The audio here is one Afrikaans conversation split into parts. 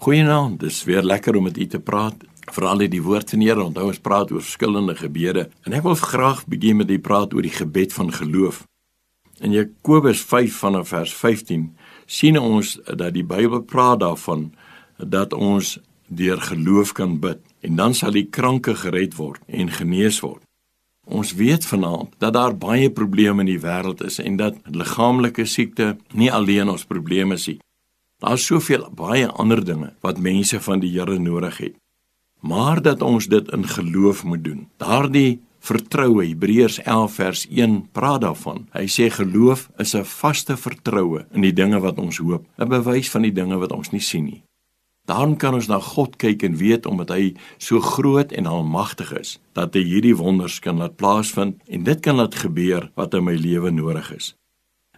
Goeienaand, dis weer lekker om met u te praat. Veral die woord van die Here, onthou ons praat oor verskillende gebede en ek wil graag begin met die praat oor die gebed van geloof. In Jakobus 5 vanaf vers 15 sien ons dat die Bybel praat daarvan dat ons deur geloof kan bid en dan sal die kranke gered word en genees word. Ons weet vanaand dat daar baie probleme in die wêreld is en dat liggaamlike siekte nie alleen ons probleme is nie. Daar's soveel baie ander dinge wat mense van die Here nodig het. Maar dat ons dit in geloof moet doen. Daardie vertroue Hebreërs 11 vers 1 praat daarvan. Hy sê geloof is 'n vaste vertroue in die dinge wat ons hoop, 'n bewys van die dinge wat ons nie sien nie. Daarom kan ons na God kyk en weet omdat hy so groot en almagtig is dat hy hierdie wonders kan laat plaasvind en dit kan laat gebeur wat in my lewe nodig is.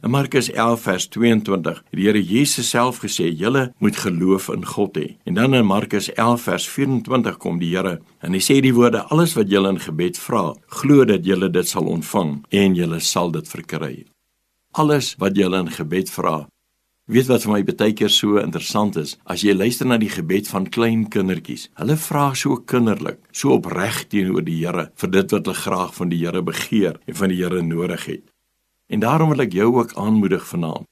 In Markus 11 vers 22 het die Here Jesus self gesê: "Julle moet geloof in God hê." En dan in Markus 11 vers 24 kom die Here en hy sê die woorde: "Alles wat julle in gebed vra, glo dat julle dit sal ontvang en julle sal dit verkry." Alles wat julle in gebed vra. Weet wat vir my baie keer so interessant is, as jy luister na die gebed van klein kindertjies. Hulle vra so kinderlik, so opreg teenoor die Here vir dit wat hulle graag van die Here begeer en van die Here nodig het. En daarom wil ek jou ook aanmoedig vanaand.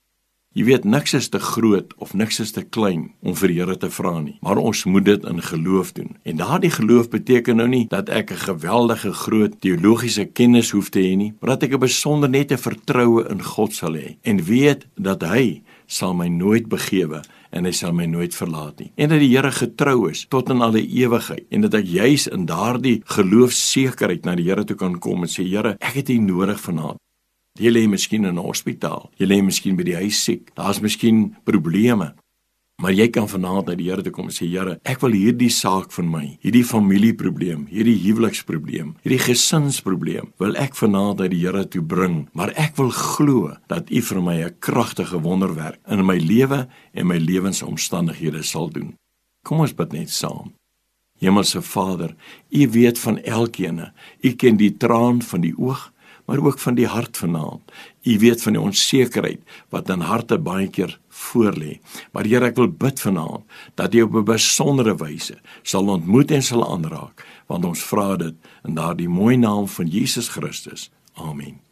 Jy weet niks is te groot of niks is te klein om vir die Here te vra nie, maar ons moet dit in geloof doen. En daardie geloof beteken nou nie dat ek 'n geweldige groot teologiese kennis hoef te hê nie, maar dat ek 'n besonder nette vertroue in God sal hê en weet dat hy sal my nooit begewe en hy sal my nooit verlaat nie. En dat die Here getrou is tot in alle ewigheid en dat ek juis in daardie geloofsekerheid na die Here toe kan kom en sê Here, ek het U nodig vanaand. Jy lê miskien in 'n hospitaal. Jy lê miskien by die huis siek. Daar's miskien probleme. Maar jy kan vanaand na die Here toe kom en sê Here, ek wil hierdie saak van my, hierdie familieprobleem, hierdie huweliksprobleem, hierdie gesinsprobleem, wil ek vanaand na die Here toe bring, maar ek wil glo dat U vir my 'n kragtige wonderwerk in my lewe en my lewensomstandighede sal doen. Kom ons bid net saam. Hemelse Vader, U weet van elkeen. U ken die traan van die oog maar ook van die hart vanaand. U weet van die onsekerheid wat in harte baie keer voorlê. Maar Here, ek wil bid vanaand dat U op 'n besondere wyse sal ontmoet en sal aanraak, want ons vra dit in daardie mooi naam van Jesus Christus. Amen.